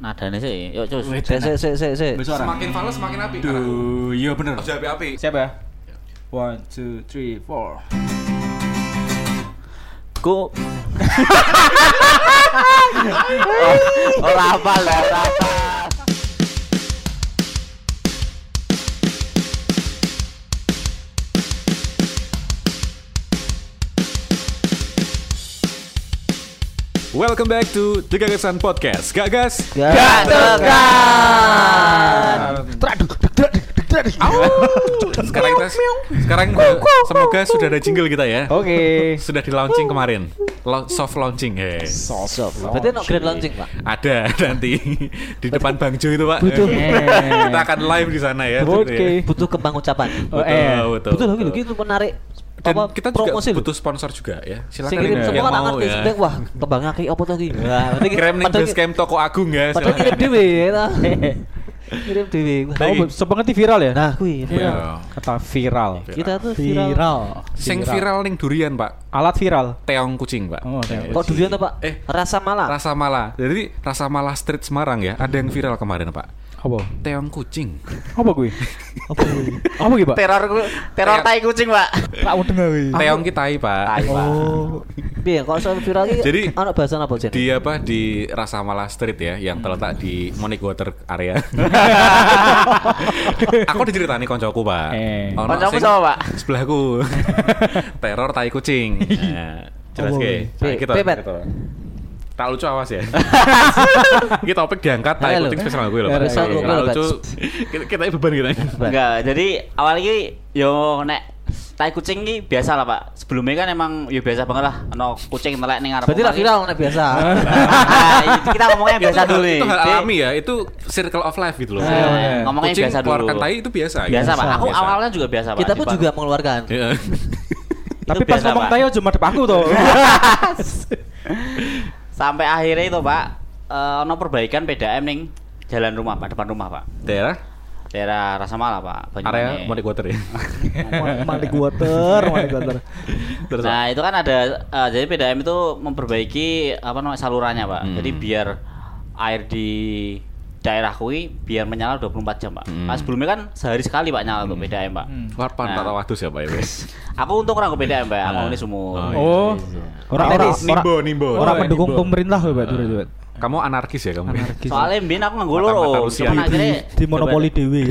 nadane sih. Yuk cus. Sik sik sik sik Semakin fals semakin api. Duh, iya bener. Harus api-api. Siap ya? One, two, three, four. Ku Ora hafal, ora hafal. Welcome back to The Gagasan Podcast. Gagas. Gak tekan. Sekarang kita sekarang semoga sudah ada jingle kita ya. Oke. Sudah di launching kemarin. Lo- soft launching ya. Soft. Berarti no grand launching, Pak. Ada nanti di depan Bang Jo itu, Pak. Butuh. kita akan live di sana ya. Oke. Butuh kembang ucapan. Oh, Betul, eh. betul. Betul lagi gitu menarik Dan apa kita juga promosi butuh sponsor juga ya. Silakan kirim yang semua mau ngerti ya. wah kembangnya ki apa to ki. Wah, berarti Kirim nih padahal- basecamp toko Agung ya. Padahal kirim dhewe ya ta. Kirim dhewe. Oh, sepengerti viral ya? Nah, kuwi Iya. viral. Kata viral. Kita tuh viral. Viral. Sing viral ning durian, Pak. Alat viral. Teong kucing, Pak. Oh, teong Kok durian tuh, Pak? Eh. Rasa malah. Rasa Mala. Jadi Rasa Mala Street Semarang ya, ada yang viral kemarin, Pak. Apa? Teong kucing. Apa gue? Apa kuwi? Apa gue, Pak? Teror teror tai kucing, Pak. Tak mau dengar gue. Teong kitai, Pak. Tai, Pak. Oh. Piye kok soal viral ki? Jadi- anak bahasa apa, Jen? Di apa di Rasa Mala Street ya, yang terletak di Monic Water area. Aku diceritani koncoku, Pak. Eh. Sing sama, Pak? Sebelahku. Teror tai kucing. Nah, jelas Oh, ke. Pe- kita. Tak lucu awas ya. Kita topik diangkat tai Halo. kucing spesial gue loh. Kalau lucu kita, kita beban kita. Enggak, jadi awal ini yo nek tai kucing ini biasa lah pak. Sebelumnya kan emang yo biasa banget lah. Ono kucing telek ning ngarep. Berarti lah omah viral nek biasa. Nah, kita ngomongnya biasa itu, dulu nih. Itu hal alami ya, itu circle of life gitu loh. Iya, iya. Ngomongnya Kucing biasa dulu. keluarkan tai itu biasa. Biasa pak. Aku Biasa. awalnya juga biasa pak. Kita pun juga mengeluarkan. Iya. Tapi pas biasa, ngomong tayo cuma dep aku tuh. Sampai akhirnya itu pak, eh, ono perbaikan PDAM ning jalan rumah pak, depan rumah pak. Daerah Daerah Rasa Mala pak. area Banyuwangi. Monic Water ya. Mandi water, mandi water. Terus Nah itu kan ada eh, jadi PDAM itu memperbaiki apa namanya salurannya pak. Hmm. Jadi biar air di daerah kui biar menyala 24 jam pak. Hmm. Nah, sebelumnya kan sehari sekali pak nyala tuh PDAM pak. Hmm. Warpan Nah. tak wadus ya Pak ya. wes. Aku untung orang ke PDAM pak. Aku Ah. ini sumur. Oh, iya. Oh. Orang orang Nimbo, nimbo. orang Oh, mendukung nimbo. pemerintah loh, Pak. Kamu anarkis ya kamu. Anarkis. Soalnya mbien aku nggak loro. Cuman Di- akhirnya di monopoli dewi.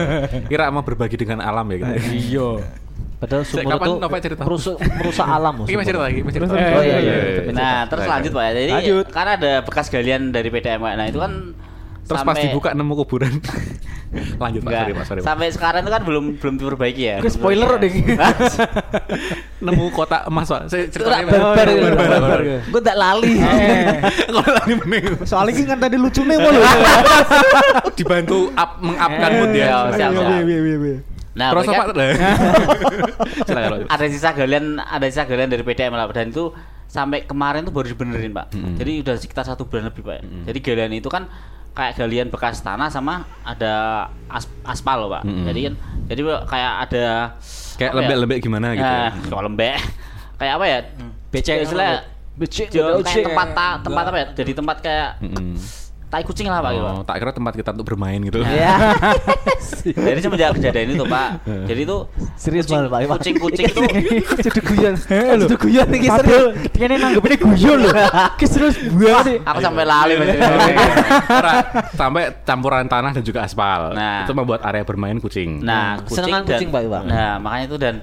Kira mau berbagi dengan alam ya gitu. Iya. Padahal sumur itu cerita? merusak merusak alam. Iki masih cerita lagi, masih cerita. Oh iya iya. iya. Nah, terus lanjut Pak ya. Jadi Lanjut. kan ada bekas galian dari PDAM Pak. Nah, itu kan Terus pas sampai- dibuka nemu kuburan. Lanjut Pak, sorry Pak, sorry Pak. Sampai sekarang itu kan belum belum diperbaiki ya. Oke, spoiler deh. Hah? Nemu kotak emas Pak. Saya ceritanya barbar barbar, barbar. barbar. Gue tak lali. Kalau meneng Soalnya kan tadi lucunya mau loh. dibantu up mengupkan mood ya. siap, siap. Nah, Terus apa? Silakan ada sisa galian ada sisa galian dari PDM lah dan itu sampai kemarin tuh baru dibenerin pak Mm-mm. jadi udah sekitar satu bulan lebih pak jadi galian itu kan kayak galian bekas tanah sama ada as- aspal loh pak Mm-mm. jadi kan jadi kayak ada Kayak ya? lembek-lembek gimana gitu. Nah, kalau lembek kayak apa ya Becek. istilah Becek. kayak tempat ta- tempat apa ya jadi tempat kayak Mm-mm. Tai kucing lah pak gitu Oh, tak kira tempat kita untuk bermain gitu. Iya. jadi semenjak kejadian itu pak jadi itu Serius kucing, banget, Pak. kucing kucing itu Jadi guyon. Jadi guyon iki serius. Padahal kayaknya nanggepinnya guyon loh. Ki serius buah nih. aku sampai lali. Ora, sampai campuran tanah dan juga aspal. Nah. Itu membuat area bermain kucing. Nah, Kesenangan kucing, Pak, Iwan. Nah, makanya itu dan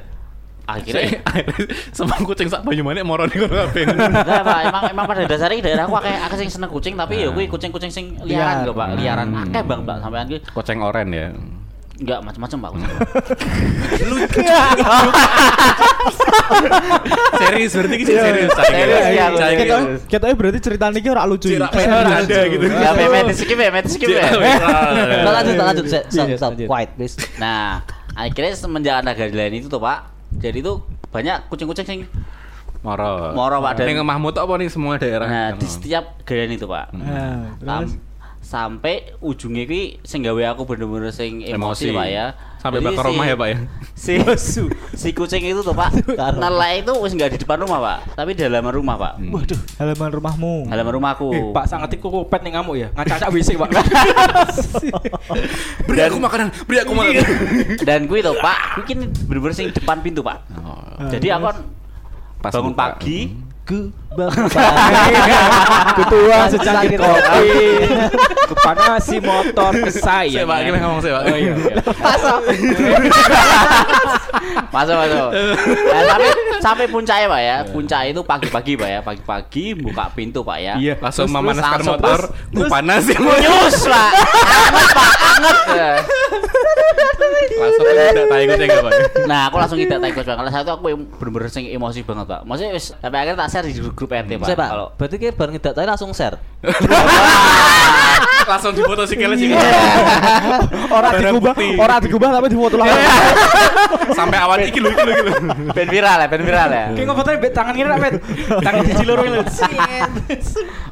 akhirnya semua kucing sak Banyumanik moro ning kono kabeh. enggak Pak, emang emang pada dasarnya daerahku akeh akeh sing seneng kucing tapi ya Nah. kuwi kucing-kucing sing liaran Liar. kok Pak, liaran akeh Bang, Pak, sampean ki Koceng oren ya. enggak macam-macam Pak. serius berarti ki Iya. serius. Serius, iya, kira- Kita kita berarti ceritanya ini orang lucu. Ora ada gitu. Ya memet skip ya, memet skip ya. Kita lanjut, kita lanjut. Stop, Iya, lanjut. quiet, please. Nah, akhirnya semenjak ada gadilan itu tuh Pak. Jadi tuh banyak kucing-kucing sing Moro. Moro, Pak, dan- Ning Mahmud apa nih semua daerah? nah di setiap gadilan itu Pak. Nah, terus sampai ujungnya ki sing gawe aku bener-bener sing emosi, Pak ya. Sampai bakar si- rumah ya, Pak ya. Si, si kucing itu tuh Pak, nelek itu wis nggak di depan rumah Pak, tapi di halaman rumah Pak. Hmm. Waduh, halaman rumahmu. Halaman rumahku. Eh, Pak sangat iku kopet ning ngamuk ya. Ngacak-ngacak WC, Pak. Beri aku makanan, beri aku makanan. Dan gue itu Pak, kini bener-bener sing depan pintu Pak. Jadi aku kan Pas bangun pagi, Ku bangsa. Ketua secangkir Sakit kopi. Kepanasi motor ke saya. Pak, gimana ngomong saya Pak? Oh iya. iya. masuk masuk. Nah, sampai sampai puncaknya Pak ya, puncak itu pagi-pagi Pak ya, pagi-pagi buka pintu Pak ya. Iya. Langsung Terus- memanaskan langsung motor, panas ya. Nyus Pak, anget Pak, anget. Langsung tidak tahu ya, Pak. Nah, aku langsung tidak tahu Pak. Kalau satu aku bener-bener sing emosi banget Pak. Maksudnya wis sampai akhirnya tak share di grup, grup RT Pak. Saya Pak, Kalau berarti kayak bareng tidak tahu langsung share. Langsung difoto sikilnya sih. Orang digubah, orang digubah tapi difoto lagi. Sampai awal iki lho iki lho iki lho. ben viral ya, ben viral ya. Kayak ngefotone bet tangan kiri bet. Tangan siji loro lho.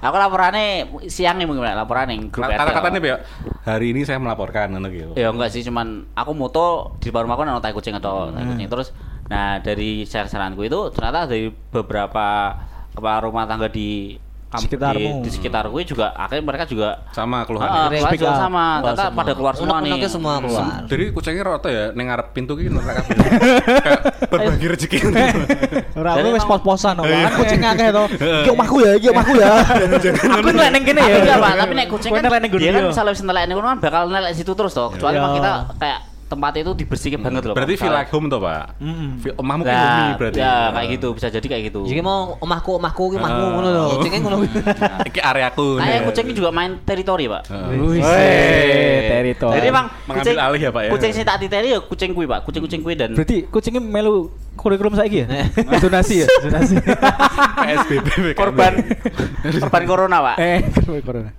Aku laporannya siang nih mungkin laporan nih grup RT. Kata-katanya Pak. ya, hari ini saya melaporkan ngono gitu. Ya enggak sih, cuman aku moto di depan rumahku ada tai kucing atau tai kucing terus. Nah dari share-shareanku itu ternyata dari beberapa kepala rumah tangga di kam- Sekitarmu. di, di sekitarku juga akhirnya mereka juga Sama Ah, keluhannya. keluar Speak juga sama, ternyata semua. pada keluar semua nih. Semua keluar. Jadi kucingnya rata ya ning ngarep pintu ki nolak kabeh. Kayak berbagi rezeki. Ora aku wis emang- pos-posan kok. Kan kucing akeh to. Iki omahku ya, iki omahku ya. Aku nelek ning kene ya. Iya, Pak, tapi nek kucing kan nelek ning dia kan misalnya bisa nelek ning kono kan bakal nelek situ terus toh. Kecuali Iya. kita kayak tempat itu dibersihkan banget loh. Pak. Berarti feel like home tuh, Pak. Mm-mm. Feel- Omahmu Nah, berarti. ya kayak gitu, bisa jadi kayak gitu. Jadi mau omahku, omahku, omahmu Ah. ngono lho. Kucingnya ngono. Iki areaku. Kayak kucing ini juga main teritori, Pak. Heeh. Wih, teritori. Jadi emang Mengambil alih ya, Pak, ya? Kucing sing tak titeni ya kucing kuwi, Pak. Kucing-kucing kuwi dan Berarti kucingnya melu kurikulum saiki ya? Zonasi ya, zonasi. PSBB korban korban corona, Pak. Eh, corona.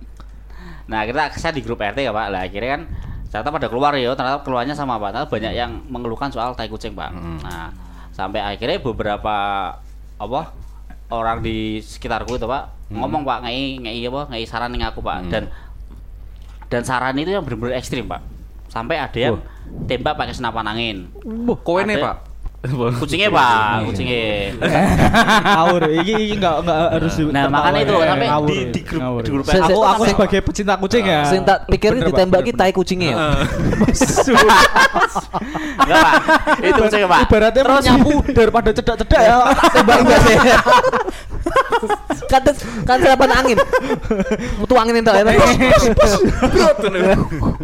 Nah, kita saya di grup RT ya, Pak. Lah akhirnya kan ternyata pada keluar ya, ternyata keluarnya sama Pak. Ternyata banyak yang mengeluhkan soal tai kucing, Pak. Nah, sampai akhirnya beberapa apa orang di sekitarku itu, Pak, ngomong Pak, ngei ngei apa, ngei saran ning aku, Pak. Dan dan saran itu yang benar-benar ekstrim, Pak. Sampai ada yang tembak pakai senapan angin. Kowe nih, Pak. Kucingnya, Pak, kucingnya. Ngawur, iki iki enggak enggak harus di- Nah, makanya itu Ngawur. di, di grup di grup Aku aku se- sebagai pecinta kucing ya. Sing tak pikir Bener, Pak, ditembak ki bener, tai kucingnya ya. Enggak, Pak. Itu kucingnya, Pak. Ibaratnya Terus nyapu daripada cedak-cedak ya. Tembak enggak sih? kan kan serapan angin. Mutu angin entuk ya.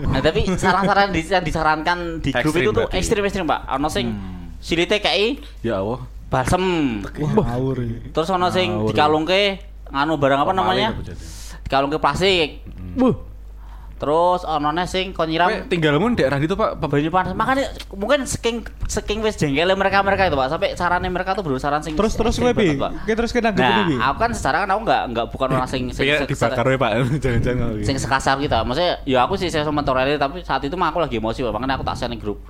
Nah, tapi saran-saran di, yang disarankan di grup Ekstrim itu tuh berarti. ekstrim-ekstrim, Pak. Ono sing silite KI Ya Allah. balsem. Ngawur. Terus ono sing dikalungke nganu barang apa namanya? Dikalungke plastik. Wuh, Terus ono sing kon Kowe nyiram tinggalmu di daerah itu, Pak. Banyu panas. Makanya mungkin saking saking wis jengkel mereka-mereka itu, Pak. Sampai sarannya mereka tuh berusaha saran sing terus terus kowe. Oke terus kena gitu bi. Nah, aku kan secara kan aku enggak enggak bukan orang sing sing dibakar ya, Pak. Jangan-jangan. sing sekasar kita. Maksudnya ya aku sih saya mentolerir tapi saat itu mah aku lagi emosi, Pak. Makanya aku tak share grup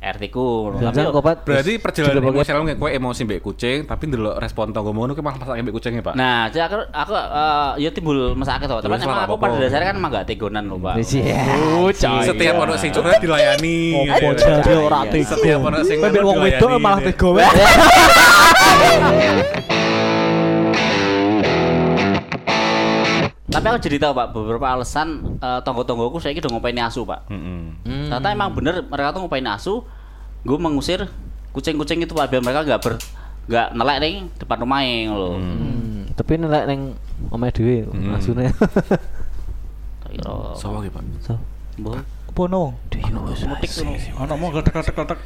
RT ku. Jangan kopat. Berarti perjalanan emosional kayak kowe emosi mbek kucing, tapi ndelok respon tanggomu ngono ki malah masak mbek kucingnya, Pak. Nah, jadi aku aku ya timbul masak tuh. Tapi emang aku pada dasarnya kan emang gak tegonan loh, Pak. Iya. Oh, coy. Setiap ono sing curhat dilayani. Opo jadi ora Iya. tega. Setiap ono sing Mbek wong wedok dilayani, malah tega wae. Tapi aku jadi tahu, Pak, beberapa alasan eh, tonggo-tonggoku saya udah ngopeni asu, Pak. Ternyata emang bener mereka tuh ngopeni asu, gue mengusir kucing-kucing itu Pak biar mereka nggak ber nggak nelek nih depan rumahnya loh. Hmm, tapi nelek neng omahe dhewe Hmm. asune. Tak kira Sopo ki, Pak? So, mbah Pono. mutik tuh. Ono mau gletek-gletek.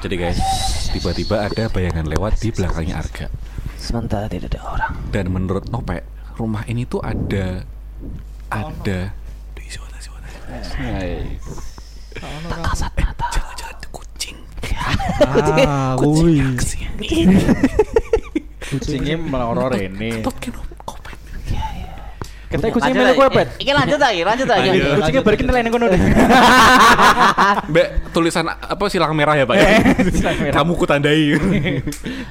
Jadi guys, tiba-tiba ada bayangan lewat di belakangnya Arga. sementara tidak ada orang. Dan menurut Nopek, rumah ini tuh ada ada Tak kasat mata. jangan-jangan ada kucing. Ah, kuwi. Kucingnya meloror ini. Ketek kucing melu kowe eh, pet. Iki lanjut lagi, lanjut lagi. Kucingnya balikin nilai kono deh. Mbak tulisan apa silang merah ya, Pak? Silang merah. Kamu kutandai.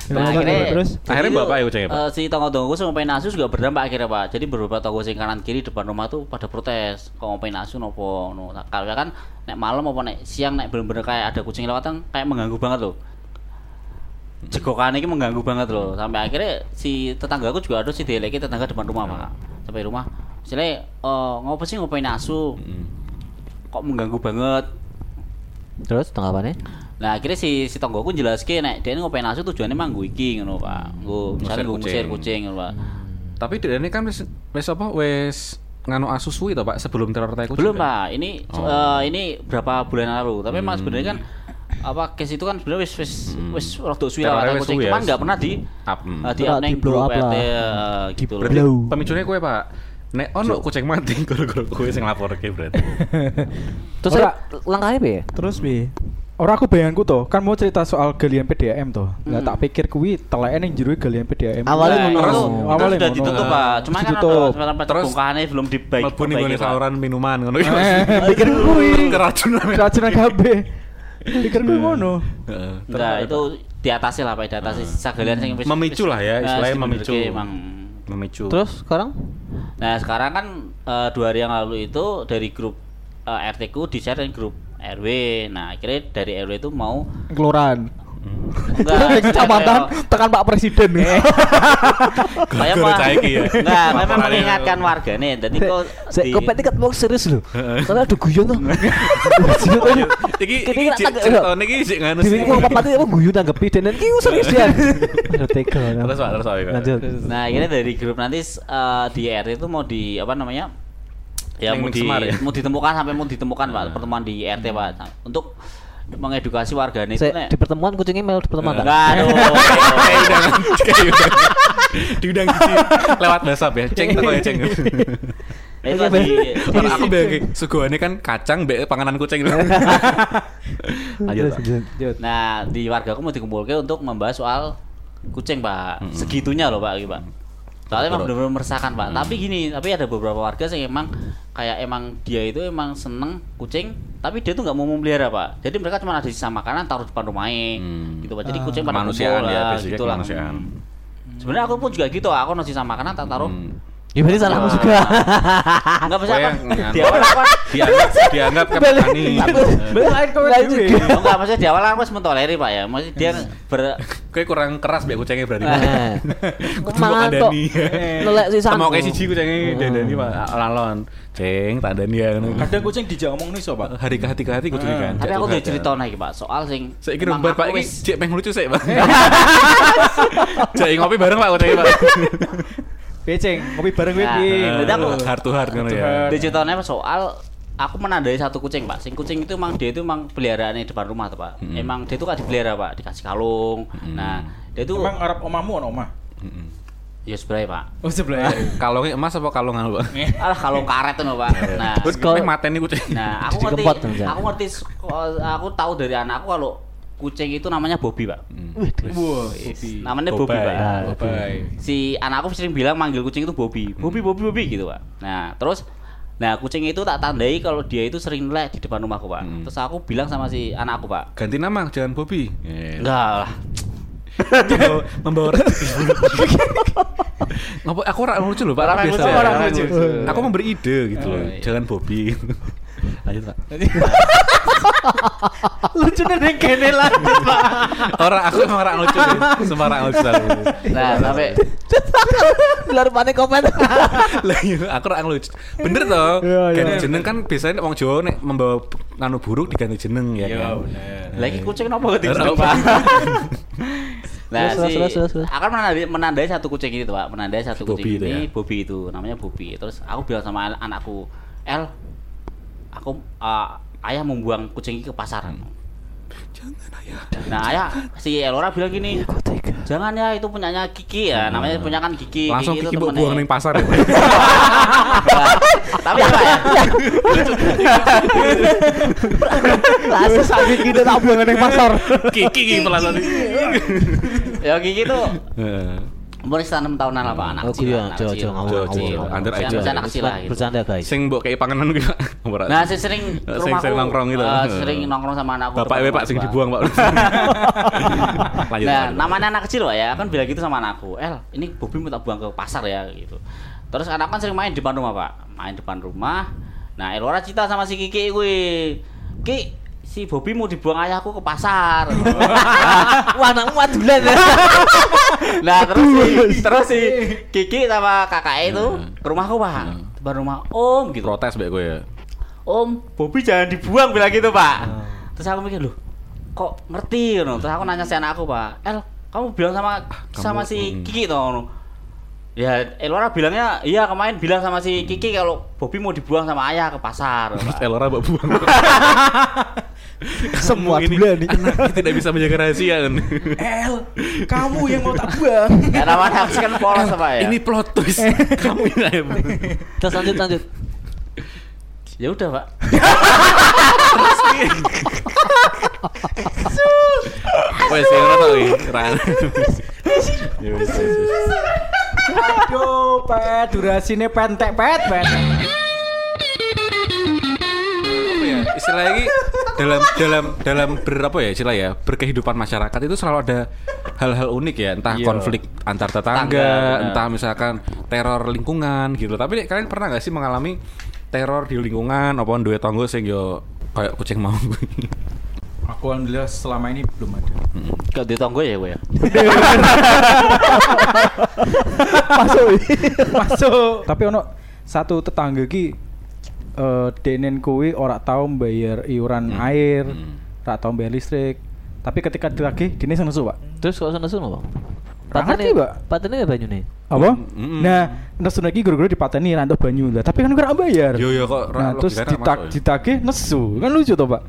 Nah, akhirnya terus Akhirnya bapak ya kucingnya, Pak? eh, si tonggo-tonggo sama ngapain asu juga berdampak akhirnya pak. Jadi beberapa tonggo sing kanan kiri depan rumah tuh pada protes. Kok ngapain asu nopo no. Nah, Kalau kan nek malam apa nek siang nek bener-bener kayak ada kucing lewatan kayak mengganggu banget loh. Jegokan ini mengganggu banget loh. Sampai akhirnya si tetanggaku juga ada si deleki tetangga depan rumah pak. Sampai rumah, misalnya eh ngopo sih ngapain asu? Kok mengganggu banget? Terus tanggapannya? Nah akhirnya si si tonggoku jelaske nek dia ini ngapain asu tujuannya emang gue iki ngono pak. Gue misalnya gue Ngusir kucing. kucing ngono pak. Tapi dia ini kan wis wis apa wis nganu asus suwi to, Pak, sebelum teror tai kucing. Belum kan? pak. Ini Oh. eh, ini berapa bulan lalu. Tapi emang Hmm. sebenarnya kan apa case itu kan sebenarnya wis wis wis rada suwi lah kucing. suwi ya. Cuman nggak pernah di Up, hmm. eh, di up neng di blow grup up lah. Eh, gitu loh. Berarti Blow. pemicunya kue Pak. Nek ono kucing mati gara-gara kue sing lapor ke berarti. Terus Ora. langkahnya apa ya? Terus bi. Orang aku bayanganku tuh, kan mau cerita soal galian PDAM tuh. Nggak Hmm. tak pikir kuwi teleke ning jero galian PDAM. Awalnya Nah, ngono. Terus- awalnya sudah ditutup pak. Cuma kan ada Terus bongkahannya belum dibaik. Mlebu ning Pak. saluran minuman ngono. Eh, Pikir kuwi. keracunan. Keracunan kabeh. Pikir kuwi ngono. Heeh. Nah itu diatasi lah pak, diatasi sisa galian sing wis- Memicu lah ya, Nah, istilahnya wis memicu. Emang Memicu. Terus sekarang? Nah sekarang kan eh, dua hari yang lalu itu dari grup eh, RT ku di share grup RW. Nah akhirnya dari RW itu mau Kelurahan. Enggak Kecamatan tekan Pak Presiden. kayak Gara-gara apa? caiki ya. Enggak, memang mengingatkan warga nih. Jadi kok Saya di- kopet kan mau serius loh. Soalnya ada guyon tuh. Iki Kita iki kira cek tak- ceritane iki sik nganu Di sih. mau apa apa guyon tanggapi dan nanti serius tega. Terus Pak, terus Pak. Lanjut. Nah akhirnya dari grup nanti eh, di RT itu mau di apa namanya? Ya mau di ya? mau ditemukan sampai mau ditemukan pak pertemuan di RT pak untuk mengedukasi warga nek di pertemuan kucingnya melu di pertemuan enggak. Diundang gitu lewat WhatsApp ya. Ceng tuh ya ceng. itu di, Orang aku bayangin suguhannya kan kacang mbek panganan kucing. Lanjut. Pak. Nah, di warga aku mau dikumpulkan untuk membahas soal kucing, Pak. Segitunya loh, Pak, gitu, Pak. Soalnya emang Betul. benar-benar meresahkan, Pak. Tapi gini, tapi ada beberapa warga yang emang kayak emang dia itu emang seneng kucing, tapi dia tuh nggak mau memelihara, Pak. Jadi mereka cuma ada sisa makanan taruh depan rumahnya, Hmm. gitu, Pak. Jadi kucing pada Kemanusiaan kumpul ya, basicnya gitu lah. Sebenarnya aku pun juga gitu, aku nasi sisa makanan tak taruh. Hmm. Ya berarti salahmu juga. Enggak bisa apa? yang nganu. Di awal apa? Dianggap dianggap kepani. Lain kowe Lain dhewe. juga. Enggak, maksudnya di awal aku masih mentoleri, Pak ya. Maksudnya dia ber Kayak kurang keras mbek kucingnya berarti. Eh. Kudu kok. kandani. Nolak sisan. Sama kayak siji kucingnya dandani Pak lalon. Ceng tak dani ya ngono. Kadang kucing dijak ngomong nih sobat. Hari ke hati ke hati kudu Eh. kan. Tapi aku udah cerita nih, Pak, soal sing Saya kira emang bar Pak aku iki wis- cek peng lucu sih Pak. Cek ngopi bareng Pak kucingnya Pak. Beceng, ngopi bareng kowe Nah, piye? berarti aku- heart to heart ngono ya. heart. Di ceritanya soal aku menandai satu kucing, Pak. Sing kucing itu emang dia itu emang peliharaan di depan rumah tuh, Pak. Mm-mm. Emang dia itu kan dipelihara, Pak, dikasih kalung. Nah, dia itu Emang Arab omahmu ono omah? Heeh. ya sebenarnya, Pak. Oh sebelah. Kalungnya emas apa kalung anu Pak? Alah kalung karet tuh, Pak. Nah, Terus kalau- kalau mateni kucing. nah, aku ngerti, aku ngerti aku tahu dari anakku kalau kucing itu namanya Bobby, Pak. Wah, Namanya Bobby, Bobby. Pak. Ah, Bye. si anakku sering bilang manggil kucing itu Bobby, Bobby, Bobby, Bobby gitu pak. Nah terus, nah kucing itu tak tandai kalau dia itu sering lek di depan rumahku pak. Hmm. Terus aku bilang sama si anakku pak, Ganti nama jangan Bobby. Yes. enggak lah. Membawa- membawa Ngapa aku ora lucu loh Pak. Orang biasa. orang lucu. Aku memberi ide gitu Oh, loh. iya. Jangan Bobby. Lanjut Pak. Lucu nih kene lah. Orang aku emang orang lucu deh. Semua orang lucu selalu. Nah sampai Gelar panik komen. Lah aku orang lucu. Bener toh? Iya, iya. Ganti jeneng kan biasanya wong Jawa nek membawa nganu buruk diganti jeneng ya Iya, kan. lagi kucing kenapa ganti Terus jeneng apa? pak? nah Terus, si terus, terus, terus. akan menandai, menandai satu kucing itu pak, menandai satu Bobby kucing itu ini ya? Bobby itu namanya Bobby. Terus aku bilang sama an- anakku, El, aku uh, ayah membuang kucing ini ke pasar. Jangan ayah. Nah ayah si Elora bilang gini, tega. Jangan ya itu punyanya Kiki ya, namanya punya kan Kiki. Langsung Kiki kiki buat buang ning pasar ya. Nah, Tapi apa ya? Langsung sakit gitu tak buang ning pasar. Kiki kiki pelasan. Ya Kiki tuh Heeh. umur sekitar 6 tahunan lah Pak, anak Oh, kecil. iya, anak jo, kecil. jo, ngawur, Jo, ngawur, jo, ngawur. under aja. bercanda anak kecil lah gitu. Bercanda guys. Sing mbok kayak panganan gitu. Nah, saya sering rumahku, sering nongkrong gitu. eh, sering nongkrong sama anakku. Bapak depan we Pak sing dibuang, Pak. Lanjut. Nah, lanjut. namanya anak kecil Pak ya, kan bilang gitu sama anakku. El, ini Bobi mau tak buang ke pasar ya gitu. Terus anak kan sering main di depan rumah, Pak. Main depan rumah. Nah, Elora cita sama si Kiki kuwi. Ki, si Bobi mau dibuang ayahku ke pasar. Wah, anakmu adulan ya. nah, terus si, terus si Kiki sama kakaknya itu ke rumahku, Pak. Depan rumah Om gitu. protes mbek gue ya. Om, Bobi jangan dibuang bilang gitu, Pak. Terus aku mikir, loh, kok ngerti gitu. Terus aku nanya si anak aku, Pak, El, kamu bilang sama sama si mm. Kiki toh ngono. Ya, Elora bilangnya, iya kemarin bilang sama si Kiki kalau Bobi mau dibuang sama ayah ke pasar. Pak. Elora mbok buang. Semua ini bulan nih. tidak bisa menjaga rahasia kan. El, kamu yang mau tak buang. Ya namanya aku kan polos Pak ya. Ini plot twist. Kamu ini Terus lanjut lanjut. Ya udah, Pak. Wes ora tau iki. Ya wis. Aduh, pet, durasinya pentek, pet, pet. Ya? Istilah lagi dalam dalam dalam berapa ya istilah ya berkehidupan masyarakat itu selalu ada hal-hal unik ya entah Iya. konflik antar tetangga Tangga, entah misalkan teror lingkungan gitu tapi kalian pernah nggak sih mengalami teror di lingkungan apa duwe tonggo sing yo kayak kucing mau Aku alhamdulillah selama ini belum ada. Gak ditonggo ya, gue ya. Masuk. Masuk. Tapi ono satu tetangga ki eh denen kuwi ora tau bayar iuran Hmm. air, Hmm. ora tau bayar listrik. Tapi ketika ditagih dene sing nesu, Pak. Terus kok sana sana bang? Pak. Patene ya banyu nih. Apa? Mm-mm. Nah, nesu lagi guru-guru dipateni ra entuk banyu lah. Tapi kan ora bayar. yo yo kok Nah, terus logikanya ditak ditagih nesu. Kan lucu toh, Pak.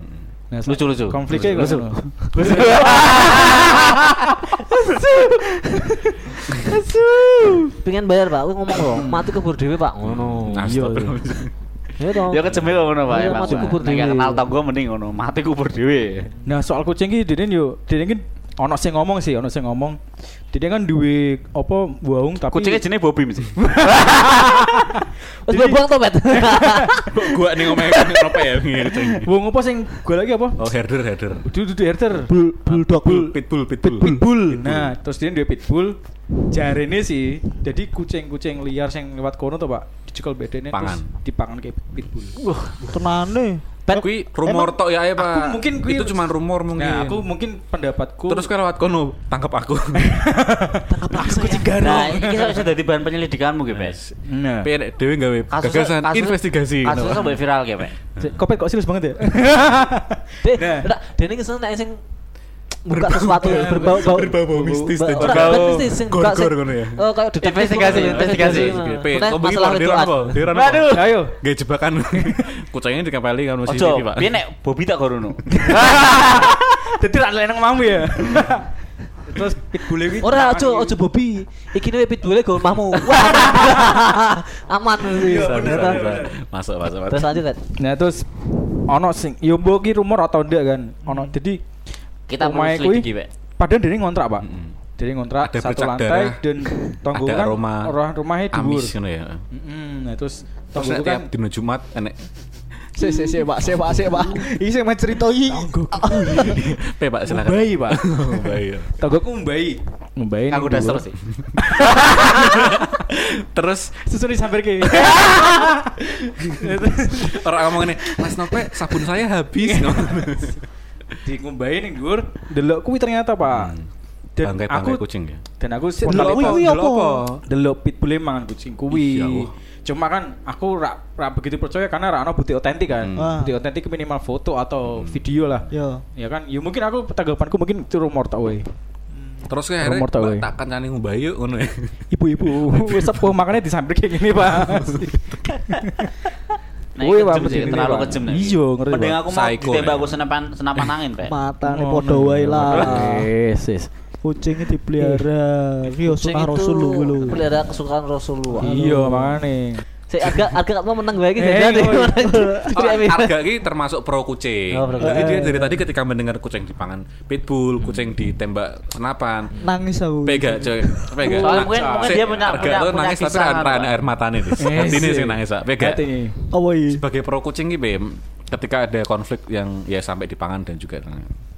Nah, Lucu-lucu. Konfliknya Lucu. kan. Pengen bayar pak, aku ngomong loh, mati kebur dewe pak, ngono. Astagfirullah. Iya dong. Ya kecemil ngono, Pak. Iya, kubur Nek kenal tonggo mending ngono, mati kubur dhewe. Nah, soal kucing ki dene yo, dene ono sing ngomong sih, ono sing ngomong. Dene kan duwe apa waung tapi Kucingnya jenis Bobi mesti. Terus buang tuh bet. Kok gua nih ngomongin apa ya ngene kucing. Wong apa sing gue lagi apa? Oh herder herder. Dudu dudu herder. Bull, bulldog. Bull, Pitbull pitbull. pitbull. Nah, terus dia duwe pitbull. Jarene sih, jadi kucing-kucing liar sing lewat kono tuh, Pak. Dicekel bedene terus dipangan kayak pitbull. Wah, tenane. Kui rumor tok ya ya Pak. Aku mungkin kui- itu cuma rumor mungkin. Nah, aku mungkin pendapatku Terus kan lewat kono tangkap aku. aku kucing garong. Nah, ini bisa bisa jadi bahan penyelidikanmu gitu, Pes. Nah, Pengen dewe gawe gagasan investigasi. Kasusnya sampai viral kayak, Pak. kopet kok serius banget ya? Deh, Nah. nah. Dene kesel nek sing buka sesuatu berbau-bau Berbau-bau mistis dan juga mistis, sing- ngono ya. Oh, kayak detektif Investigasi, investigasi. Masalah wedokan. apa? Waduh. apa? Ayo. Gaya jebakan. Kucingnya dikempeli kan mesti Ojo, Pak. piye nek Bobi tak gorono. Jadi ra leneng mamu ya. Terus pitbull iki Ora ojo ojo Bobi. Iki ne pitbull go omahmu. Wah. Aman bisa. Masuk, masuk. Terus lanjut kan. Nah, terus ono sing yo mbok ki rumor atau ndak kan? Ono jadi Kita perlu omahe kuwi- selidiki, Pak. padahal dia ngontrak, Pak. Mm-mm. Dia ngontrak Ada satu lantai darah, dan tonggo ada kan aroma orang rumahnya dhuwur. Amis ngono ya. Mm-mm, Nah, terus Terus tonggo nek kan tiap dino Jumat enek Sik sik sik, Pak, sik, Pak, sik, Pak. Iki sing menceritoi. Pe Pak silakan. Bayi, Pak. Bayi. ya. Tonggoku mbai. Mbai. Aku udah terus sih. Terus Susun disamper ke. orang ngomong ini, Mas Nope, sabun saya habis. Di ngumbai ning dhuwur, delok kuwi ternyata, Pak. Dan Bangkai aku bangkai kucing ya. dan aku Delok kuwi apa? delok pitbull mangan kucing kuwi. Ya. Cuma kan aku ra, ra begitu percaya karena ra ono bukti otentik kan. Hmm. Ah. Bukti otentik minimal foto atau video lah. Yo. Ya kan, ya mungkin aku tanggapanku mungkin itu rumor tok we. Terus kayak akhirnya Rumor tau, Mbak weh. tak kancani ngumbayu ngono ya. Ibu-ibu wis sepuh makanya disamper kayak gini, Pak. Nah, kejem sih, terlalu Pak. kejem nih. Iya, ngeri, Mending aku mau ditembak ya. aku senapan senapan angin, Pak. Matane Oh, padha wae lah. Wes, wes. Kucingnya dipelihara. Rio Kucing sunnah Rasulullah pelihara kesukaan Rasulullah. Iya, makane. Saya harga harga kamu menang gue iki Oh, harga ini termasuk pro kucing. Oh, pro Jadi dia dari tadi ketika mendengar kucing dipangan pitbull, kucing ditembak senapan, Nangis aku. pega coy, pega. Soalnya mungkin- Nah, mungkin dia punya- harga punya- tuh nangis tapi Pak. air mata nih. Hati ini sih. nangis, Pak. Pega. Oh iya. Sebagai pro kucing iki, ketika ada konflik yang ya sampai dipangan dan juga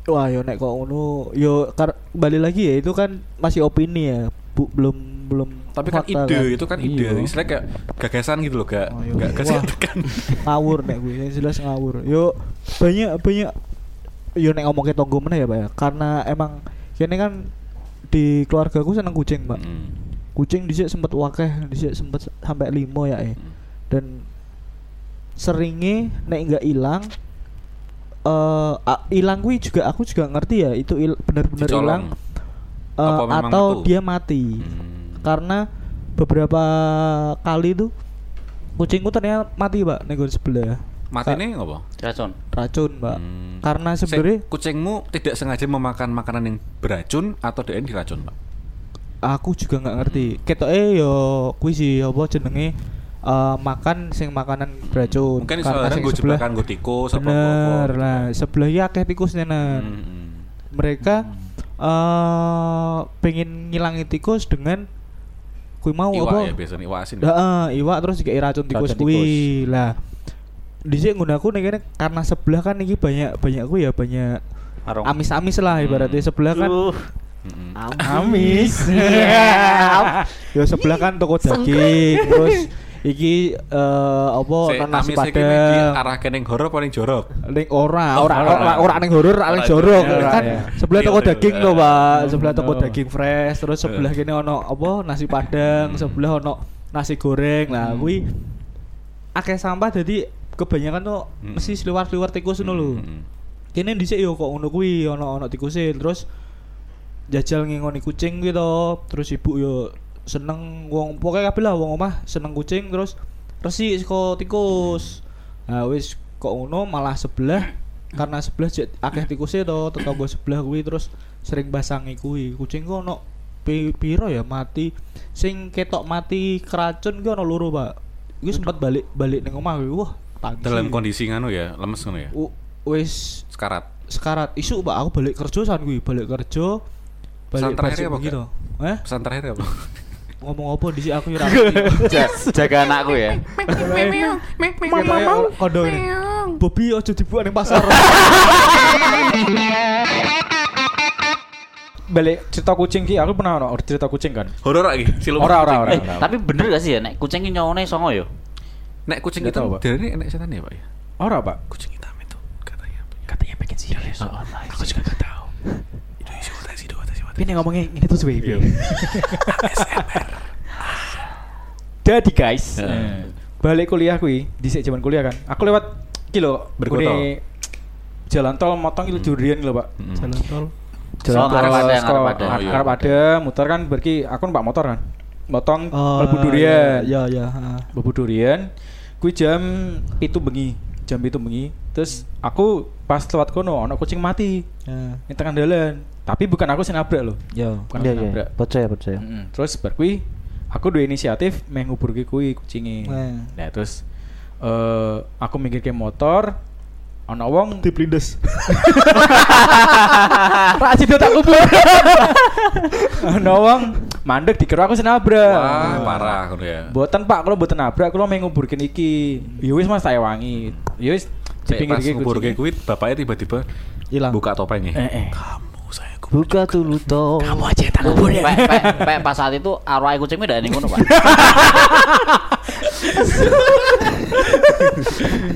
Wah, yo nek kok ngono, yo balik lagi ya itu kan masih opini ya. Bu, belum belum tapi kan fakta ide itu kan ide Iya. istilahnya kayak gagasan gitu loh gak Oh, iya. gak Wah. kesehatan ngawur nek gue yang jelas ngawur yo banyak banyak yo nek ngomong ke tonggo mana ya pak ya karena emang kini kan di keluarga aku seneng kucing pak Mm. kucing di sini sempet wakeh di sini sempet sampai limo ya eh dan seringnya nek nggak hilang eh hilang gue juga aku juga ngerti ya itu benar-benar hilang memang atau metu? dia mati Hmm. Karena beberapa kali tuh kucingku ternyata mati pak nego sebelah mati nih apa Racun. racun pak. Hmm. karena Se- sebenarnya kucingmu tidak sengaja memakan makanan yang beracun atau dia diracun pak? Aku juga nggak ngerti. Ketok eh yo kui sih apa jenenge eh, makan sing makanan beracun. Mungkin Karena sing gue sebelah jebakan gue tikus bener lah. Sebelah ya akeh tikus nenan Hmm. mereka eh pengen ngilangi tikus dengan kui mau iwak apa ya biasanya iwak asin Heeh, iwak terus kayak racun tikus tikus. Lah. Dhisik nggunaku nek kene karena sebelah kan iki banyak banyak ku ya banyak amis-amis lah ibaratnya sebelah kan Uh, Mm-mm. Amis. ya sebelah kan toko daging terus iki eh apa Si ono nasi padang arah kening horor paling jorok ning ora Oh, ora ora. ora ning horor ora ning jorok kan ya. sebelah toko Iya, daging iya. tuh Pak sebelah toko daging fresh terus sebelah kene ono apa nasi padang Hmm. sebelah ono nasi goreng lah Hmm. kuwi akeh sampah jadi kebanyakan tuh Hmm. mesti seliwar-seliwar tikus ngono lho Mm-mm. kene dhisik yo kok ngono kuwi ono ono tikuse terus jajal ngingoni kucing gitu terus ibu yo seneng wong pokoknya kabeh lah wong omah seneng kucing terus resi saka tikus. Nah wis kok ngono malah sebelah karena sebelah jet akeh tikuse to tetangga sebelah kuwi terus sering basangi kuwi. Kucing ku ono pi- piro ya mati. Sing ketok mati keracun ki ono loro Pak. Iku sempat balik balik ning omah kuwi wah tangsi. dalam kondisi nganu ya lemes ngono ya? U- wis sekarat. sekarat. Isu pak aku balik kerja san gue balik kerja Pesan terakhir balik apa, begitu eh? Pesan terakhir apa ngomong apa di sini aku ja- jaga anakku ya. Mama kodo ini Bobby ojo dibuat ning pasar Balik cerita kucing ki aku pernah ono cerita kucing kan. horor lagi siluman Ora ora kucing. ora. Eh, tapi bener gak sih ya nek kucing ini nyowone songo yo? nek kucing itu dari ini enak setan ya pak ya Ora, Pak. kucing hitam itu katanya Katanya pengen sial ya. aku juga gak tahu itu isi Ini ngomongnya ini tuh baby. Jadi guys, Heeh. balik kuliah kui, di zaman kuliah kan. Aku lewat kilo Berkota. kune jalan tol motong itu durian lho, Pak. Mm. jalan tol ada, Seko- ngarep ada. ah, Oh, iya. ada, muter kan berarti aku numpak motor kan. Motong Oh, mlebu durian. ya ya ha. Mlebu durian. Kui jam itu bengi, jam itu bengi. Terus aku pas lewat kono ono kucing mati ya di tengah jalan. Tapi bukan aku sing nabrak loh. ya Bukan iya aku nabrak. iya percaya percaya Mm-mm. Terus bar kui aku dua inisiatif meh nguburke kuwi kucinge. Nah. Nah, terus eh aku mikir ke motor ono wong diplindes Rak sido tak kubur. ono wong mandek dikira aku senabrak. wah parah ngono ya Boten Pak, kalau boten nabrak kalau mau nguburkin iki. Ya wis Mas tak ewangi. Ya wis Cek pas ngubur kucinge. kayak kuit bapaknya tiba-tiba hilang buka topengnya Eh, eh. Buka dulu toh Kamu aja tak kubur ya. Pek pek pek pas saat itu arwah kucingnya udah ning ngono, Pak.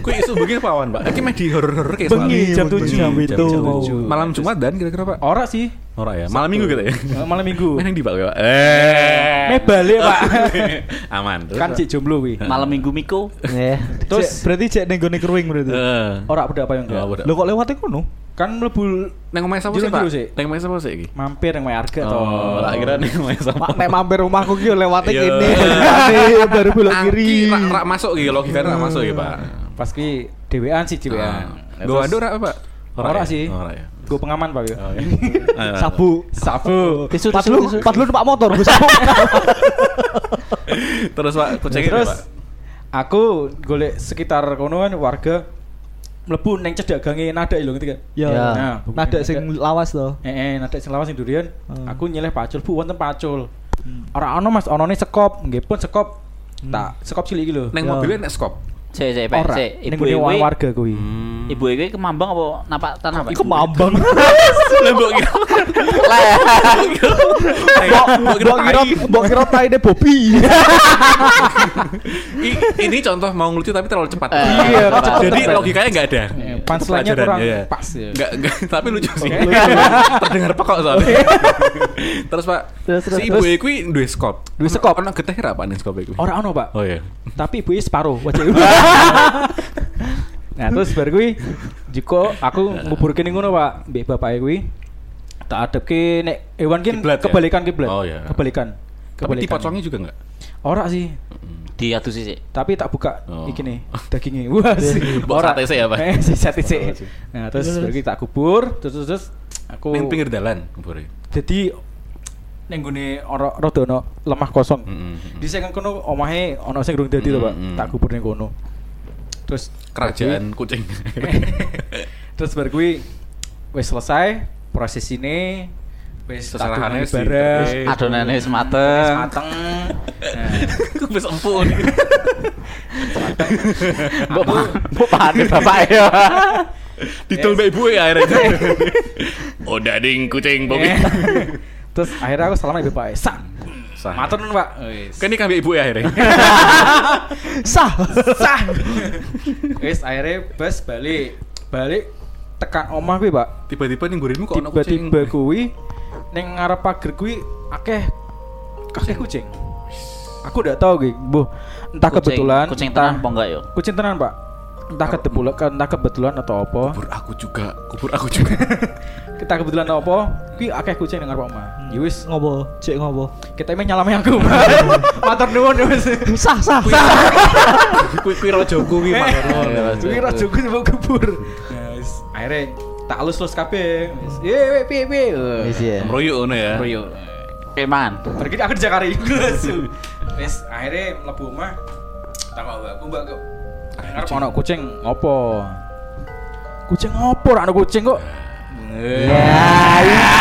Kue isu begini Pak Wan, Pak. Iki mah di horor-horor kayak Bengi, semalam. jam tujuh, jam itu. tujuh. Malam Jumat dan kira-kira Pak. Ora sih. Ora ya. Malam Minggu gitu ya. Eh, Malam Minggu. Main yang di Pak Pak. Eh. Meh balik, Pak. Aman. Kan Pak. cik jomblo wi. Malam Minggu Miko. ya Terus- berarti cek ning gone kruing berarti Eh. Ora udah apa yang enggak. Udah. lo kok lewat kono Kan mlebu Neng omahe sapa sih, Pak? Neng omahe sapa sih iki? mampir yang main harga Oh, tak kira neng omahe sapa. Nek mampir rumahku ki yo lewate Iya. kene baru belok kiri rak masuk iki logikanya rak masuk iki, Pak. Pas ki dhewean sih dhewean. Ah. Gue ando rak apa, Pak? Ora ya? sih. Ora ya. Gue pengaman Pak. Oh, ya. Sabu Sabu. tisu Pas tisu lu- pas lu numpak motor gue sabu Terus Pak, kucingnya Terus Pak. aku golek sekitar kono kan warga mlebu neng cedak gange nada lho ngerti kan. Ya. Ya. Nah, Nada sing lawas to. Eh, eh nada sing lawas sing durian. Hmm. Aku nyeleh pacul, Bu wonten pacul. Ora ono Mas, onone sekop, nggih pun sekop. Tak sekop cilik iki lho. Neng Ya. mobilnya nek skop. Cek cek Pak, Ora, cek. ning Ibu ibu wong warga kuwi. Ibu ibu kemambang apa napak tanah? Iku mambang. Lembok gitu. Mbok kira mbok kira taine Bobby. I- ini contoh mau ngelucu tapi terlalu cepat. Eh, Iya, cepat. Jadi logikanya nggak ada. Punchline-nya kurang iya. pas ya. Nggak, nggak, tapi lucu sih. Oke. Terdengar pekok soalnya. terus Pak, Terus, terus, si ibu kuwi duwe skop. Duwe skop. Ono getih ra Pak ning skop kuwi? Ora ono, Pak. Oh iya. Tapi ibu separuh wajah. nah, terus bar kuwi jiko aku nguburke ning ngono, Pak. Mbek bapake kuwi tak adepke nek hewan kin ya? kebalikan kiblat. Oh, iya. Kebalikan. Tapi dipocongnya juga enggak? Ora sih, Diadu sih. Cek. tapi tak buka Oh. iki nih dagingnya. Wah, sih. Mbok sate sih ya, Pak? Eh, si sate sih. Nah, terus kuwi tak kubur, terus terus, terus aku Ning pinggir dalan kubure. Jadi ning gone ora rada ono lemah kosong. Mm-mm. Di sing kono omahe ono sing durung dadi to, Pak. Tak kubur ning kono. Terus Kerajaan kucing. Terus bar kuwi wis selesai proses ini wis Seserahannya adonane terus. Adonannya wis wis mateng. mateng. Nah, Wis empun. Mbok mbok panen bapak ya. Didol mbak ibu ya akhirnya. Oh dading kucing bobi. eh. Terus akhirnya aku salam ibu Pak. Sak. Sah. Matur nun, Pak. Wis. Kan ini mbak ibu ya akhirnya. Sah. Sah. Wis akhirnya bus balik. Balik tekan omah kuwi, Pak. Tiba-tiba ning gurimu kok ono kucing. Tiba-tiba kuwi ning ngarep pager kuwi akeh akeh kucing. Aku udah tahu gue, bu. Entah Kucing- kebetulan, Kucing entah- tenan apa enggak yo? Kucing tenan pak. Entah kebetulan, entah kebetulan atau apa. Kubur aku juga, kubur aku juga. Kita kebetulan atau apa? Kui akeh kucing ning ngarep omah. Ya wis, Ngopo? Cek ngopo? kita emang nyalami aku. Matur nuwun wis. Sah, sah. Kui kui rojo kuwi Eh, mah. Kuwi ra cukup mau kubur. Wis akhirnya tak alus-alus kabeh. Wis, "Ye, piye piye?" Wis ya. Royo ngono ya. Royo. Keman. Pergi aku di Jakarta Wis akhirnya mlebu omah. Tak mau aku mbak kok. Ngarep ono kucing ngopo? Kucing ngopo? Ono kucing kok. Ya,